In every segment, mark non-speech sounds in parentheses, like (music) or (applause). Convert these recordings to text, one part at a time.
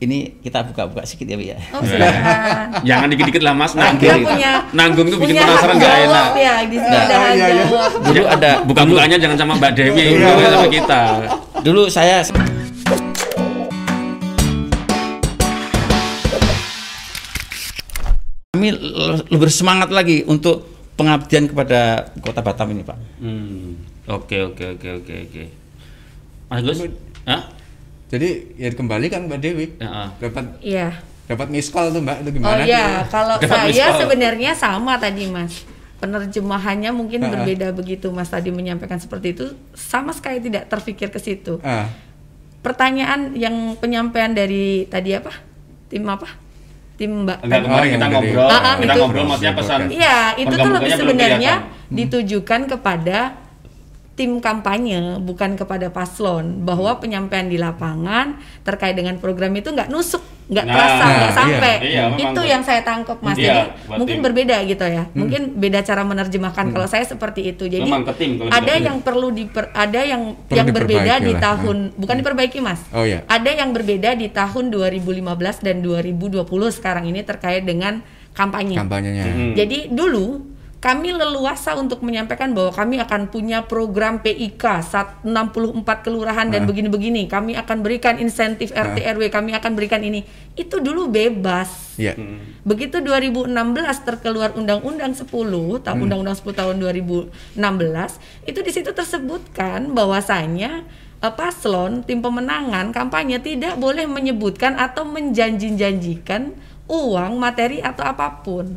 ini kita buka-buka sedikit ya, Bi ya. Oh. Jangan dikit-dikit lah Mas, nanggung. punya Nanggung tuh bikin penasaran hak nggak jawab enak. Ya, di sini Nah, ada hak iya, iya. jawab. Dulu ada Buka-bukanya jangan sama Mbak Dewi, Iya. dulu sama kita. dulu saya kami le- lebih bersemangat lagi untuk pengabdian kepada kota Batam ini, Pak. Hmm. Oke, oke, oke, oke, oke. Mas Gus? Hah? Jadi ya kembali kan Mbak Dewi. Ah. Dapat Iya. dapat miss call tuh Mbak itu Oh gimana? iya, kalau saya sebenarnya sama tadi Mas. Penerjemahannya mungkin Ah. berbeda begitu Mas tadi menyampaikan seperti itu sama sekali tidak terfikir ke situ. Ah, Pertanyaan yang penyampaian dari tadi apa? Tim apa? Tim Mbak. Enggak, Oh, kemarin yang kita ngobrol, Ah, ah, kita itu- ngobrol maksudnya pesan. Iya, itu tuh lebih sebenarnya kelihatan. ditujukan kepada tim kampanye, bukan kepada paslon. Bahwa penyampaian di lapangan terkait dengan program itu nggak nusuk, nggak Nah, terasa, nggak iya. sampai. Iya, itu yang saya tangkap mas. Iya, Jadi mungkin tim. berbeda gitu ya. Mungkin beda cara menerjemahkan. Kalau saya seperti itu. Jadi tim kalau ada yang perlu diper, ada yang Perlu yang berbeda di lah. tahun, bukan diperbaiki mas. Oh, iya. Ada yang berbeda di tahun 2015 dan 2020 sekarang ini terkait dengan kampanye. kampanyenya. Hmm. Jadi dulu kami leluasa untuk menyampaikan bahwa kami akan punya program PIK saat 64 kelurahan dan Ah. begini-begini. Kami akan berikan insentif RT RW, kami akan berikan ini. Itu dulu bebas. Iya. Begitu 2016 terkeluar Undang-Undang 10, tahun Hmm. Undang-Undang 10 tahun 2016, itu di situ tersebutkan bahwasanya eh, paslon tim pemenangan kampanye tidak boleh menyebutkan atau menjanji-janjikan uang, materi atau apa pun.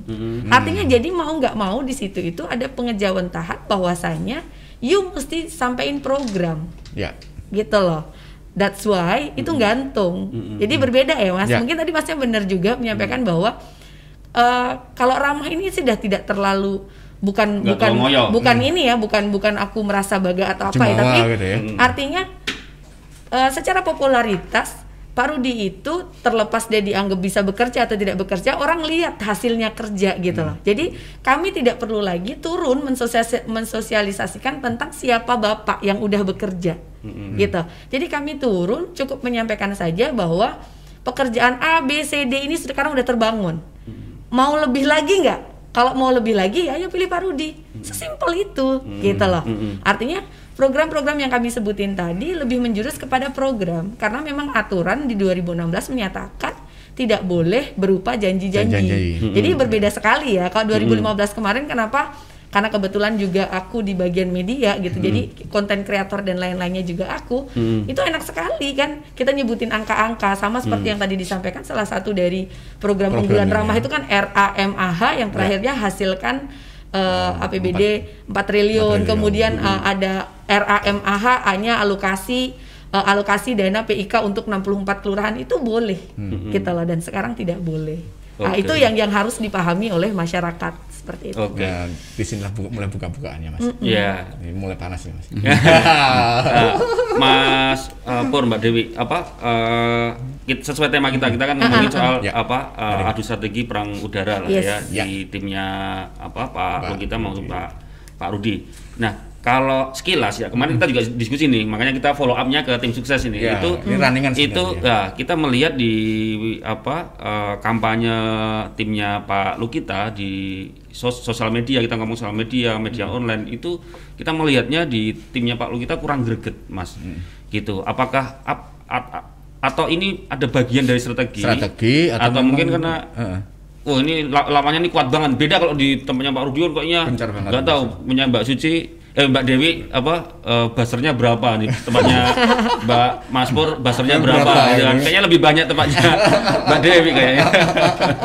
Artinya jadi mau nggak mau di situ itu ada pengejauhan tahap bahwasanya you mesti sampaikan program Ya. gitu loh. That's why itu gantung. Jadi berbeda ya mas. Ya. Mungkin tadi masnya benar juga menyampaikan bahwa eh, kalau ramah ini sudah tidak terlalu bukan Nggak bukan bukan ini ya bukan bukan aku merasa baga atau apa ya tapi gitu ya. artinya eh, secara popularitas Pak Rudi itu terlepas dia dianggap bisa bekerja atau tidak bekerja, orang lihat hasilnya kerja gitu loh. Jadi kami tidak perlu lagi turun mensosialisasikan tentang siapa bapak yang udah bekerja, gitu. Jadi kami turun cukup menyampaikan saja bahwa pekerjaan A, B, C, D ini sekarang udah terbangun. Mau lebih lagi nggak? Kalau mau lebih lagi ya ayo pilih Pak Rudi. Sesimpel itu, gitu loh. Artinya program-program yang kami sebutin tadi lebih menjurus kepada program karena memang aturan di 2016 menyatakan tidak boleh berupa janji-janji. Janji-janji. Jadi berbeda sekali ya. Kalau 2015 kemarin kenapa? Karena kebetulan juga aku di bagian media gitu. Jadi konten kreator dan lain-lainnya juga aku. Itu enak sekali kan. Kita nyebutin angka-angka sama seperti yang tadi disampaikan salah satu dari program Programnya, unggulan ramah ya. itu kan RAMAH yang terakhirnya hasilkan eh, APBD 4 triliun. triliun. Kemudian eh, ada RAMAH hanya alokasi eh, alokasi dana PIK untuk 64 kelurahan itu boleh gitu loh dan sekarang tidak boleh. Nah, Oke. itu yang yang harus dipahami oleh masyarakat seperti itu. Oke. Nah, di sinilah bu- mulai buka-bukaannya Mas. Iya. Ini mulai panas nih Mas. Nah, (laughs) Mas eh, Pur, Mbak Dewi, apa eh, kit- sesuai tema kita kita kan ngomongin soal Ya. apa eh, adu strategi perang udara lah Yes. ya di timnya apa Pak Logita maupun Pak Pak Rudi. Nah, kalau sekilas ya kemarin kita juga diskusi nih, makanya kita follow up-nya ke tim sukses ini. Ya, itu ini runningan itu sebenarnya. ya kita melihat di apa eh, kampanye timnya Pak Lukita di sos- sosial media kita ngomong sosial media media online itu kita melihatnya di timnya Pak Lukita kurang greget mas gitu apakah ap- at- at- atau ini ada bagian dari strategi Strategi atau, atau, mungkin karena Heeh. Oh ini la- lawannya ini kuat banget. Beda kalau di tempatnya Pak Rudion kayaknya Gencar banget. nggak tahu punya Mbak Suci eh Mbak Dewi apa eh, basernya berapa nih tempatnya (laughs) Mbak Mas Pur basernya berapa, Berapa, gitu kan. ya. Kayaknya lebih banyak tempatnya (laughs) Mbak Dewi kayaknya.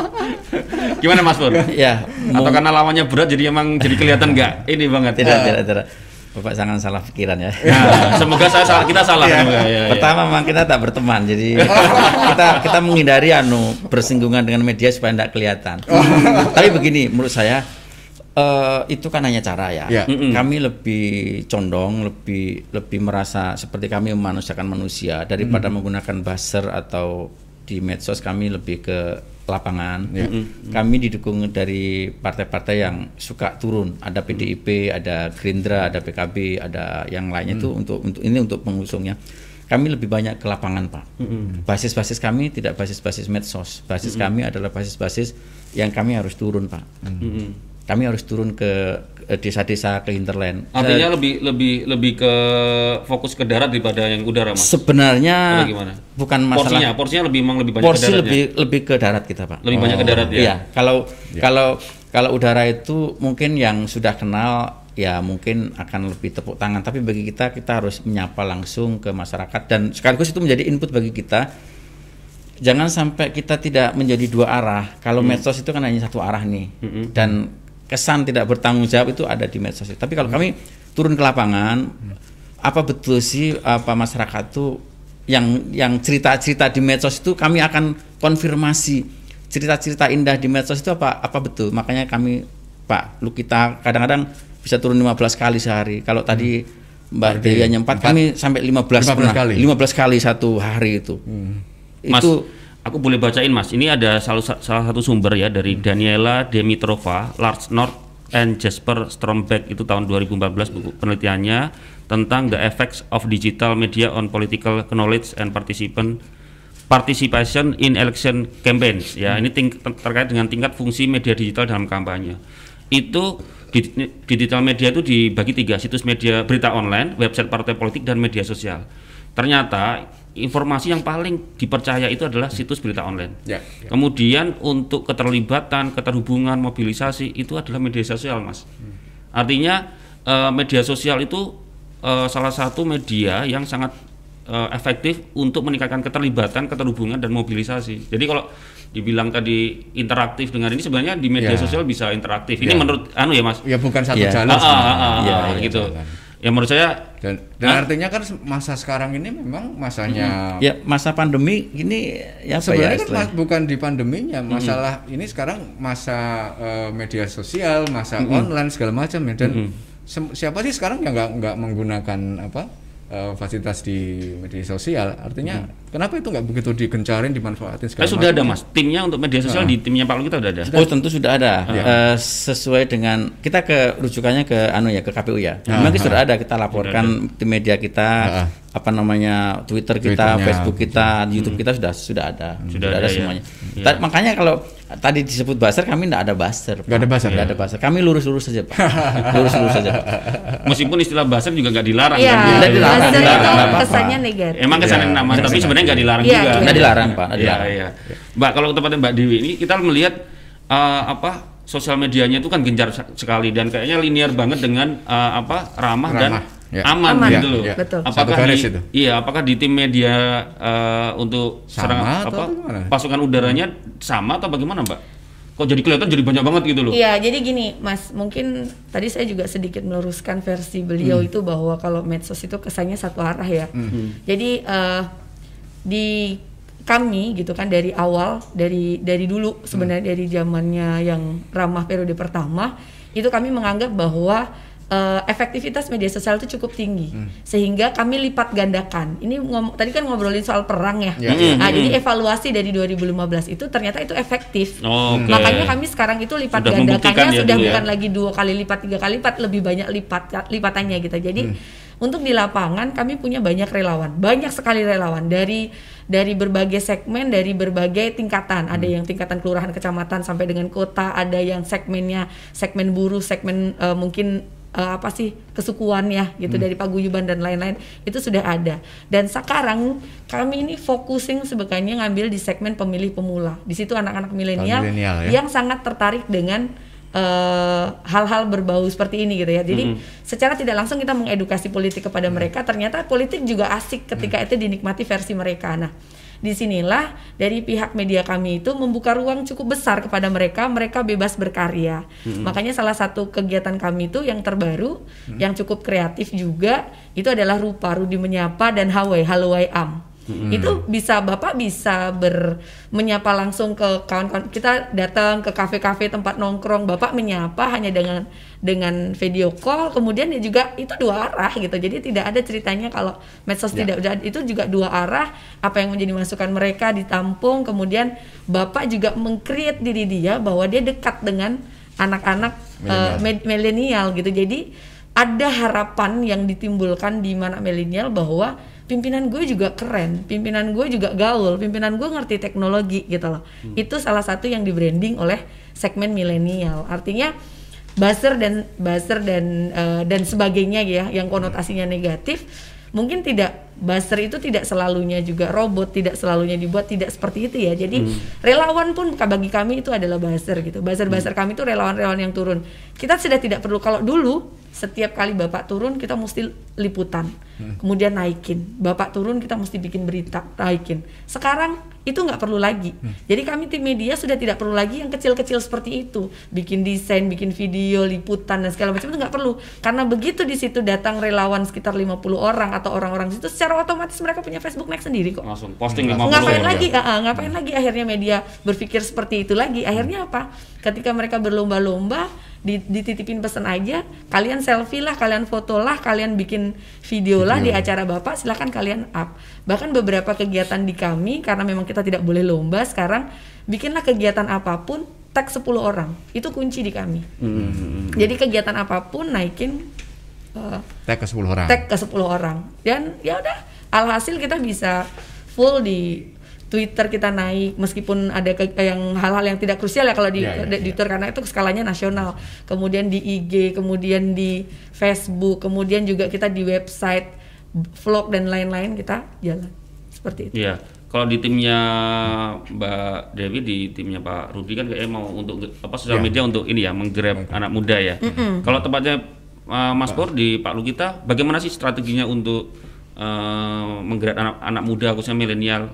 (laughs) Gimana Mas Pur? ya Atau karena lawannya berat jadi emang jadi kelihatan nggak ini banget. tidak tidak tidak. Bapak jangan salah pikiran ya. Nah, semoga saya salah, kita salah. semoga. Ya, ya. Pertama memang kita tak berteman, jadi kita kita menghindari anu bersinggungan dengan media supaya tidak kelihatan. Tapi begini, menurut saya eh, itu kan hanya cara ya. Ya. Mm-mm. Kami lebih condong, lebih lebih merasa seperti kami memanusiakan manusia daripada menggunakan buzzer atau di medsos kami lebih ke lapangan. Ya. Kami didukung dari partai-partai yang suka turun. Ada PDIP, ada Gerindra, ada PKB, ada yang lainnya itu untuk untuk ini untuk pengusungnya. kami lebih banyak ke lapangan pak. Basis-basis kami tidak basis-basis medsos, basis kami adalah basis-basis yang kami harus turun pak. Mm-mm. Kami harus turun ke desa-desa ke hinterland. Artinya lebih lebih lebih ke fokus ke darat daripada yang udara mas. Sebenarnya bukan porsinya, masalah porsinya lebih memang lebih banyak porsi ke daratnya. lebih lebih ke darat kita pak. Lebih banyak ke darat ya. Iya, kalau kalau kalau udara itu mungkin yang sudah kenal ya mungkin akan lebih tepuk tangan. Tapi bagi kita kita harus menyapa langsung ke masyarakat dan sekaligus itu menjadi input bagi kita. Jangan sampai kita tidak menjadi dua arah. Kalau medsos itu kan hanya satu arah nih dan kesan tidak bertanggung jawab itu ada di medsos. Tapi kalau kami turun ke lapangan, apa betul sih apa masyarakat tuh yang yang cerita-cerita di medsos itu kami akan konfirmasi. Cerita-cerita indah di medsos itu apa apa betul? Makanya kami Pak lu kita kadang-kadang bisa turun 15 kali sehari. Kalau tadi Mbak Dewi hanya 4 kami sampai 15, 15 pernah. kali. 15 kali satu hari itu. Mas, itu aku boleh bacain Mas. Ini ada salah, salah satu sumber ya dari Daniela Demitrova, Lars North and Jasper Strombeck itu tahun 2014 buku penelitiannya tentang the effects of digital media on political knowledge and participant participation in election campaigns. Ya ini ting- ter- terkait dengan tingkat fungsi media digital dalam kampanye. Itu di- digital media itu dibagi tiga situs media berita online website partai politik dan media sosial. Ternyata informasi yang paling dipercaya itu adalah situs berita online Ya. kemudian untuk keterlibatan keterhubungan mobilisasi itu adalah media sosial mas artinya eh, media sosial itu eh, salah satu media yang sangat eh, efektif untuk meningkatkan keterlibatan, keterhubungan dan mobilisasi. Jadi kalau dibilang tadi interaktif dengan ini sebenarnya di media Ya. sosial bisa interaktif. Ini Ya. menurut anu ya Mas. Ya bukan satu Iya. jalan. Ah, ah, ah, ah, Iya, ah, iya, gitu. jalan. Ya menurut saya Dan, dan artinya kan masa sekarang ini memang masanya ya masa pandemi ini ya ya sebenarnya kan istilahnya? mas- bukan di pandeminya masalah ini sekarang masa eh, media sosial masa online segala macam ya. Dan sem- siapa sih sekarang yang nggak nggak menggunakan apa eh, fasilitas di media sosial artinya kenapa itu nggak begitu digencarin dimanfaatin segala Saya sudah ada? Mas. Timnya untuk media sosial di timnya Pak kita udah ada. Oh tentu sudah ada Iya. Eh, sesuai dengan kita ke rujukannya ke anu ya ke KPU ya. Memang Ah, sudah ada kita laporkan di media kita Ah, ah. Apa namanya Twitter kita, Twitternya. Facebook kita, YouTube kita sudah sudah ada, sudah, ada ada, ya. semuanya. Iya. Ta- makanya kalau tadi disebut buzzer kami tidak ada buzzer. Nggak ada buzzer, Nggak ya? ada buzzer. Kami lurus-lurus saja Pak. (laughs) lurus-lurus saja Pak. Meskipun istilah buzzer juga nggak dilarang Iya, kan. Tidak dilarang, buzzer dilarang, itu apa-apa. kesannya negatif. Emang kesannya Iya, nama, iya, tapi iya. sebenarnya nggak dilarang Iya, juga. iya. Nggak dilarang Pak, nggak Iya, dilarang. iya. Mbak, kalau tempatnya Mbak Dewi ini kita melihat eh, apa sosial medianya itu kan gencar sek- sekali dan kayaknya linear banget dengan eh, apa ramah, dan Ya. aman, Aman. gitu Iya, loh. iya. Betul. Satu Apakah garis di, itu. iya, apakah di tim media eh, untuk Sama serangan atau apa gimana? pasukan udaranya sama atau bagaimana, Mbak? Kok jadi kelihatan jadi banyak banget gitu loh? Iya, jadi gini, Mas, mungkin tadi saya juga sedikit meluruskan versi beliau itu bahwa kalau medsos itu kesannya satu arah ya. Jadi eh, di kami gitu kan dari awal dari dari dulu sebenarnya dari zamannya yang ramah periode pertama itu kami menganggap bahwa eh, efektivitas media sosial itu cukup tinggi sehingga kami lipat gandakan. Ini ngom- tadi kan ngobrolin soal perang ya. Ya, ya. Nah, jadi evaluasi dari 2015 itu ternyata itu efektif. Oke. Makanya kami sekarang itu lipat Sudah gandakannya ya sudah ya. bukan lagi dua kali lipat, tiga kali lipat, lebih banyak lipat lipatannya gitu. Jadi untuk di lapangan kami punya banyak relawan, banyak sekali relawan dari dari berbagai segmen, dari berbagai tingkatan. Ada yang tingkatan kelurahan, kecamatan sampai dengan kota, ada yang segmennya segmen buruh, segmen eh, mungkin eh, apa sih kesukuan ya gitu dari paguyuban dan lain-lain itu sudah ada. Dan sekarang kami ini focusing sebetulnya ngambil di segmen pemilih pemula. Di situ anak-anak milenial ya. yang sangat tertarik dengan eh, hal-hal berbau seperti ini gitu ya. Jadi secara tidak langsung kita mengedukasi politik kepada mereka. Ternyata politik juga asik ketika itu dinikmati versi mereka. Nah, di sinilah dari pihak media kami itu membuka ruang cukup besar kepada mereka. Mereka bebas berkarya. Makanya salah satu kegiatan kami itu yang terbaru, yang cukup kreatif juga, itu adalah rupa Rudi menyapa dan Hawai Halawai Am itu bisa bapak bisa ber menyapa langsung ke kawan-kawan. Kita datang ke kafe-kafe tempat nongkrong bapak menyapa hanya dengan dengan video call. Kemudian dia juga itu dua arah gitu. Jadi tidak ada ceritanya kalau medsos tidak udah itu juga dua arah. Apa yang menjadi masukan mereka ditampung. Kemudian bapak juga mengcreate diri dia bahwa dia dekat dengan anak-anak med- milenial gitu. Jadi ada harapan yang ditimbulkan di mana milenial bahwa pimpinan gue juga keren, pimpinan gue juga gaul, pimpinan gue ngerti teknologi gitu loh. Itu salah satu yang di branding oleh segmen milenial. Artinya buzzer dan buzzer dan eh, dan sebagainya ya yang konotasinya negatif mungkin tidak buzzer itu tidak selalunya juga robot tidak selalunya dibuat tidak seperti itu ya. Jadi relawan pun bagi kami itu adalah buzzer gitu. Buzzer buzzer kami itu relawan-relawan yang turun. Kita sudah tidak perlu kalau dulu setiap kali bapak turun kita mesti liputan. Kemudian naikin. Bapak turun kita mesti bikin berita naikin. Sekarang itu nggak perlu lagi. Jadi kami tim media sudah tidak perlu lagi yang kecil-kecil seperti itu. Bikin desain bikin video liputan dan segala macam itu nggak perlu. Karena begitu di situ datang relawan sekitar 50 orang atau orang-orang situ secara otomatis mereka punya Facebook Next sendiri kok. Langsung posting Langsung 50 ngapain ya. lagi? Ah, ah, ngapain lagi akhirnya media berpikir seperti itu lagi? Akhirnya apa? Ketika mereka berlomba-lomba dititipin pesan aja kalian selfie lah kalian foto lah kalian bikin video lah di acara bapak silahkan kalian up. Bahkan beberapa kegiatan di kami karena memang kita tidak boleh lomba sekarang bikinlah kegiatan apa pun tag 10 orang. Itu kunci di kami. Hmm. jadi kegiatan apa pun naikin eh, Tag ke 10 orang. tag ke 10 orang. Dan ya udah alhasil kita bisa full di Twitter kita naik meskipun ada ke, yang hal-hal yang tidak krusial ya kalau di, Ya, ya, di- di Twitter karena itu skalanya nasional kemudian di IG kemudian di Facebook kemudian juga kita di website vlog dan lain-lain kita jalan seperti itu Iya. Kalau di timnya Mbak Dewi di timnya Pak Rudi kan kayaknya mau untuk apa sosial Ya. media untuk ini ya menggrab anak muda ya. Kalau tepatnya uh, Mas Pur di Pak Lukita, bagaimana sih strateginya untuk uh, menggerak anak anak muda khususnya milenial?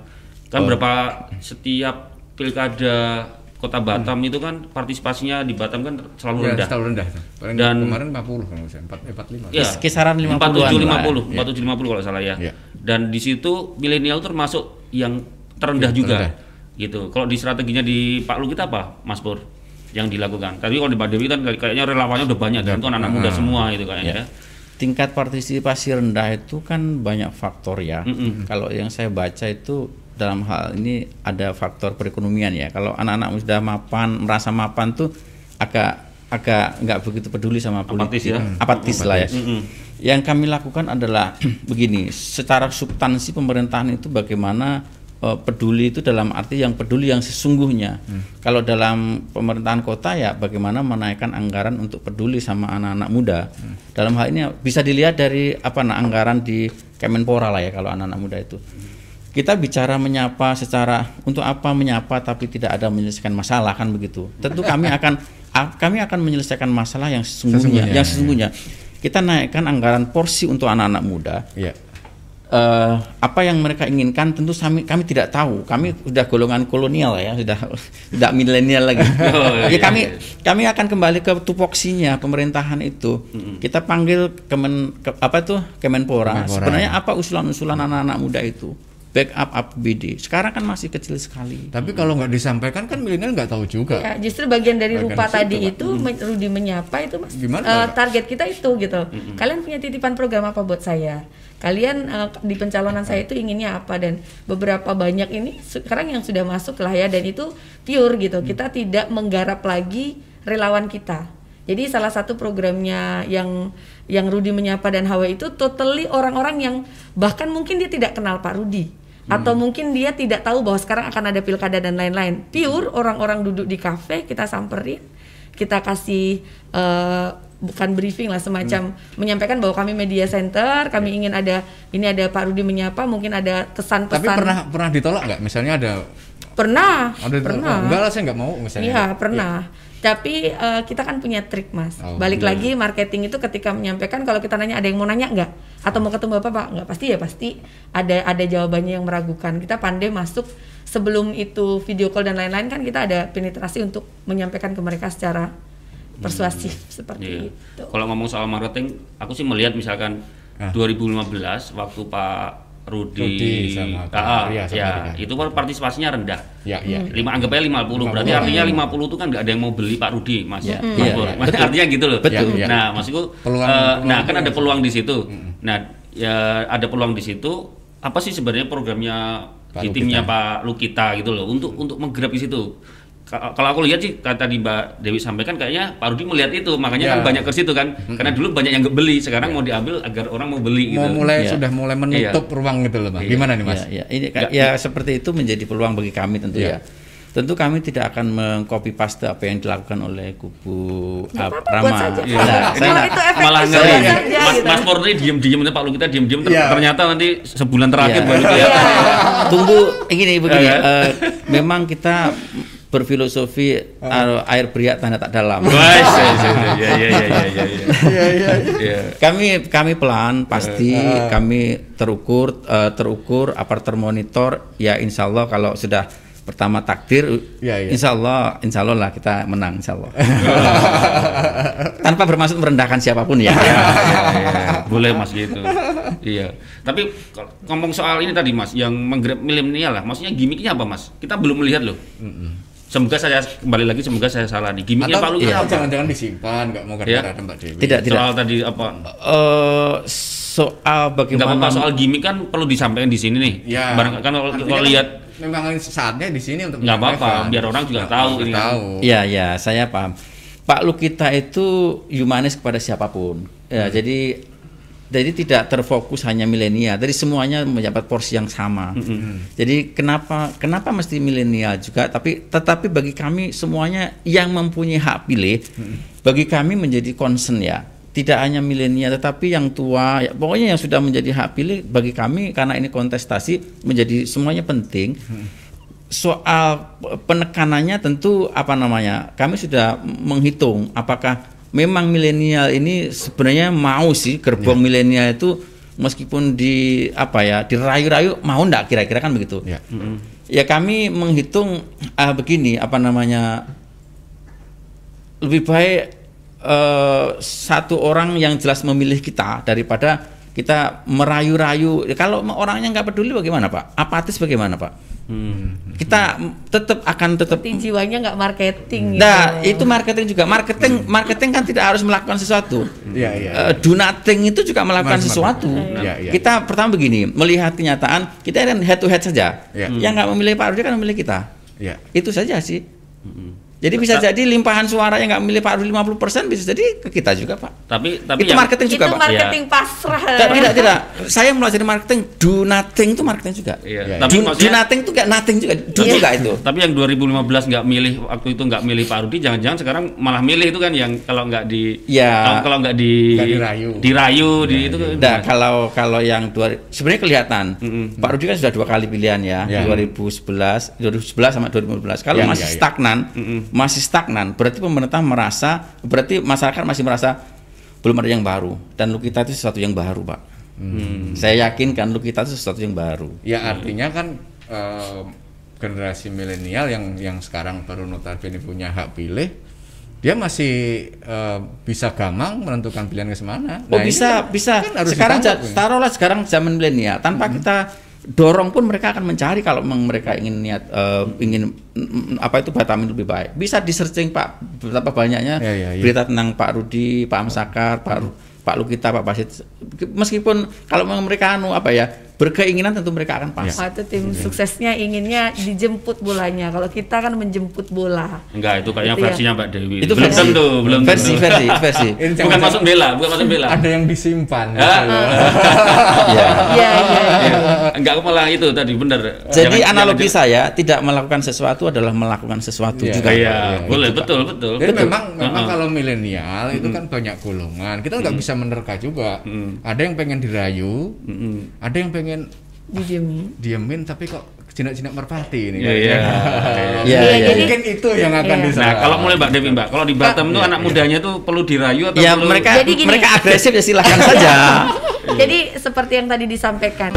Kan berapa setiap pilkada Kota Batam itu kan partisipasinya di Batam kan selalu Ya, rendah. selalu rendah. Paling Dan- kemarin 40 kalau salah, 4 eh, 45. Ya, Kis- kisaran 50-an 4750, lah. 4750 kalau salah ya. Iya. Dan di situ milenial termasuk yang terendah Yang juga. terendah. Gitu. Kalau di strateginya di Pak Lu kita apa, Mas Pur? Yang dilakukan. Tapi kalau di Mbak Dewi kan kayak- kayaknya relawannya udah banyak dan itu anak muda semua itu kayaknya. Ya. Tingkat partisipasi rendah itu kan banyak faktor ya. Mm-mm. Kalau yang saya baca itu dalam hal ini ada faktor perekonomian ya. Kalau anak-anak sudah mapan, merasa mapan tuh agak agak nggak begitu peduli sama Apatis politik, ya. apatis lah ya. Mm-mm. Yang kami lakukan adalah (clears throat) begini, secara substansi pemerintahan itu bagaimana eh, peduli itu dalam arti yang peduli yang sesungguhnya. Kalau dalam pemerintahan kota ya bagaimana menaikkan anggaran untuk peduli sama anak-anak muda. Dalam hal ini bisa dilihat dari apa nah, anggaran di Kemenpora lah ya kalau anak-anak muda itu. Kita bicara menyapa secara untuk apa menyapa tapi tidak ada menyelesaikan masalah kan begitu. Tentu kami akan kami akan menyelesaikan masalah yang sesungguhnya, Sesungguhnya, yang ya. sesungguhnya. Kita naikkan anggaran porsi untuk anak-anak muda. Iya. Eh, apa yang mereka inginkan tentu kami kami tidak tahu. Kami sudah golongan kolonial ya, sudah tidak milenial lagi. (laughs) Oh, ya kami iya. kami akan kembali ke tupoksinya pemerintahan itu. Kita panggil kemen ke- apa tuh Kemenpora. Kemenpora. Sebenarnya apa usulan-usulan anak-anak muda itu? Backup APBD. Sekarang kan masih kecil sekali. Tapi kalau nggak disampaikan kan milenial nggak tahu juga. Ya, justru bagian dari Bagian rupa situ, tadi Pak. itu men- Rudi menyapa itu Mas. Gimana, Pak? target kita itu gitu. Kalian punya titipan program apa buat saya? Kalian eh, di pencalonan saya itu inginnya apa dan beberapa banyak ini sekarang yang sudah masuk lah ya dan itu pure gitu. Kita tidak menggarap lagi relawan kita. Jadi salah satu programnya yang yang Rudi menyapa dan Hawa itu totally orang-orang yang bahkan mungkin dia tidak kenal Pak Rudi atau mungkin dia tidak tahu bahwa sekarang akan ada pilkada dan lain-lain. Pure orang-orang duduk di kafe kita samperin, kita kasih eh, bukan briefing lah semacam menyampaikan bahwa kami media center, kami ingin ada ini ada Pak Rudi menyapa, mungkin ada kesan-pesan. Tapi pernah pernah ditolak nggak? Misalnya ada pernah, ada pernah. "Oh, enggak lah saya nggak mau misalnya. Iya pernah. Tapi eh, kita kan punya trik mas. Oh, Balik iya. lagi marketing itu ketika menyampaikan kalau kita nanya ada yang mau nanya nggak atau mau ketemu bapak pak nggak pasti ya pasti ada ada jawabannya yang meragukan. Kita pandai masuk sebelum itu video call dan lain-lain kan kita ada penetrasi untuk menyampaikan ke mereka secara persuasif seperti Iya. itu. Kalau ngomong soal marketing, aku sih melihat misalkan Ah. 2015 waktu Pak Rudi, Rudi sama Ah, Arya sama ya, itu kan partisipasinya rendah. Ya, iya. Lima anggap aja 50, berarti 50. artinya 50 itu kan nggak ada yang mau beli Pak Rudi, Mas. Ya, Mas iya, iya, Mas, betul. Artinya gitu loh. Betul. Ya, ya. Nah, maksudku Peluang- eh, peluang nah kan ada ya. peluang di situ. Nah, ya ada peluang di situ. Apa sih sebenarnya programnya Pak di Lukita. timnya Pak Lukita gitu loh untuk untuk menggerak di situ. Ka- kalau aku lihat sih kata tadi Mbak Dewi sampaikan kayaknya Pak Rudi melihat itu makanya Ya. kan banyak ke situ kan karena dulu banyak yang nggak beli sekarang mau diambil agar orang mau beli gitu mau mulai Iya. sudah mulai menutup ruang gitu loh, Mas. Gimana nih, Mas? Ya, ya. Ini ka- ya seperti itu menjadi peluang bagi kami tentu Ya. ya. Tentu kami tidak akan mengcopy paste apa yang dilakukan oleh kubu uh, apa-apa, Rama. Iya. Nah, Ini saya itu malah ngeri saja, Mas gitu. Mas ini diem-diem Pak Lu kita diem-diem Iya. ternyata nanti sebulan terakhir Iya. baru Iya. kelihatan Tunggu begini begini. Ya, ya. eh, memang kita berfilosofi uh. air beriak tanah tak dalam. Kami kami pelan pasti uh. kami terukur uh, terukur apa termonitor ya insya Allah kalau sudah pertama takdir ya, ya. insya Allah insya Allah lah kita menang insya Allah. (laughs) Tanpa bermaksud merendahkan siapa pun ya, ya, ya, ya. boleh mas gitu. Iya. Tapi ngomong soal ini tadi mas yang menggrab milenial lah. Maksudnya gimmicknya apa mas? Kita belum melihat loh. Mm -mm semoga saya kembali lagi semoga saya salah nih gimmicknya Pak Atau Lu iya. kita apa jangan-jangan disimpan, nggak mau Ya. kerja Mbak Dewi. tidak tidak soal tadi apa Eh, soal bagaimana apa-apa soal gimmick kan perlu disampaikan di sini nih Ya. barang kan kalau kan lihat memang saatnya di sini untuk nggak apa-apa biar orang juga Nggak tahu ini kan. tahu. Ya, ya, saya paham. Pak Lukita itu humanis kepada siapa pun. Ya, jadi jadi tidak terfokus hanya milenial. Jadi semuanya mendapat porsi yang sama. Jadi kenapa kenapa mesti milenial juga? Tapi tetapi bagi kami semuanya yang mempunyai hak pilih, bagi kami menjadi concern ya. Tidak hanya milenial, tetapi yang tua, ya, pokoknya yang sudah menjadi hak pilih bagi kami karena ini kontestasi menjadi semuanya penting soal penekanannya tentu apa namanya kami sudah menghitung apakah memang milenial ini sebenarnya mau sih gerbong milenial itu meskipun di apa ya dirayu-rayu mau ndak kira-kira kan begitu. Ya. ya kami menghitung ah, begini apa namanya lebih baik eh, satu orang yang jelas memilih kita daripada kita merayu-rayu. Ya, kalau orangnya nggak peduli bagaimana pak? Apatis bagaimana pak hmm. kita tetap akan tetap jiwanya nggak marketing nah gitu. itu marketing juga marketing marketing kan tidak harus melakukan sesuatu Iya, iya. Eh, do nothing itu juga melakukan Mas- sesuatu Iya, iya. kita pertama begini melihat kenyataan kita kan head to head saja Iya. yang nggak memilih Pak Rudi kan memilih kita Ya. itu saja sih jadi bisa jadi limpahan suara yang nggak memilih Pak Rudi 50% bisa jadi ke kita juga Pak tapi tapi itu yang- marketing juga itu Pak marketing pasrah. tidak, tidak, tidak. Saya melajari marketing, do nothing itu marketing juga. Iya, Iya. tapi do, do nothing itu kayak nothing juga, do Iya. juga itu. Tapi yang 2015 nggak milih waktu itu nggak milih Pak Rudi, jangan-jangan sekarang malah milih itu kan yang kalau nggak di Ya. kalau, kalau nggak di dirayu. dirayu di itu kan. Nah, kalau kalau yang dua sebenarnya kelihatan Mm-mm. Pak Rudi kan sudah dua kali pilihan ya, Ya. 2011, 2011 sama 2015. Kalau Ya, masih ya, ya. stagnan, Mm-mm. Masih stagnan, berarti pemerintah merasa, berarti masyarakat masih merasa belum ada yang baru dan lu kita itu sesuatu yang baru, Pak. Hmm. Saya yakin kan lu kita itu sesuatu yang baru. Ya artinya kan eh, generasi milenial yang yang sekarang baru notabene punya hak pilih, dia masih eh, bisa gampang menentukan pilihan ke semana. Oh Nah, ini bisa kan- bisa. kan harus sekarang ja- taruhlah sekarang zaman milenial tanpa kita dorong pun mereka akan mencari kalau memang mereka ingin niat eh, ingin mm, apa itu Batamin lebih baik. Bisa di searching Pak betapa banyaknya Ya, ya, ya. berita tentang Pak Rudi, Pak Amsakar, Pak Ru- Pak Lukita, Pak Basit. Meskipun kalau memang mereka anu apa ya berkeinginan tentu mereka akan pas. Itu tim suksesnya inginnya dijemput bolanya. Kalau kita kan menjemput bola. Enggak, itu kayaknya Itu ya. versinya Mbak Dewi. Itu belum versi, tentu, belum versi, tentu. versi, (laughs) versi. Ini bukan masuk bela, bukan masuk bela. ada yang disimpan. Ah. gitu loh. (laughs) Ya. Enggak aku malah itu tadi benar. Jadi Jangan- analogi jangan- saya tidak melakukan sesuatu adalah melakukan sesuatu Iya. juga. Iya, Iya, boleh gitu, Pak. betul betul. Jadi Betul. memang memang Uh-uh. kalau milenial itu kan banyak golongan. Kita nggak bisa menerka juga. Mm. Ada yang pengen dirayu, ada yang pengen Didiemin. diemin tapi kok jinak-jinak merpati ini. Iya, iya. (laughs) Iya, Iya, jadi- Mungkin itu yang akan Iya. diserang. Nah, kalau mulai Mbak Dewi, Mbak, kalau di Batam tuh Iya, anak iya. mudanya tuh perlu dirayu atau Ya perlu mereka Jadi gini. mereka agresif ya silahkan saja. (laughs) Jadi seperti yang tadi disampaikan.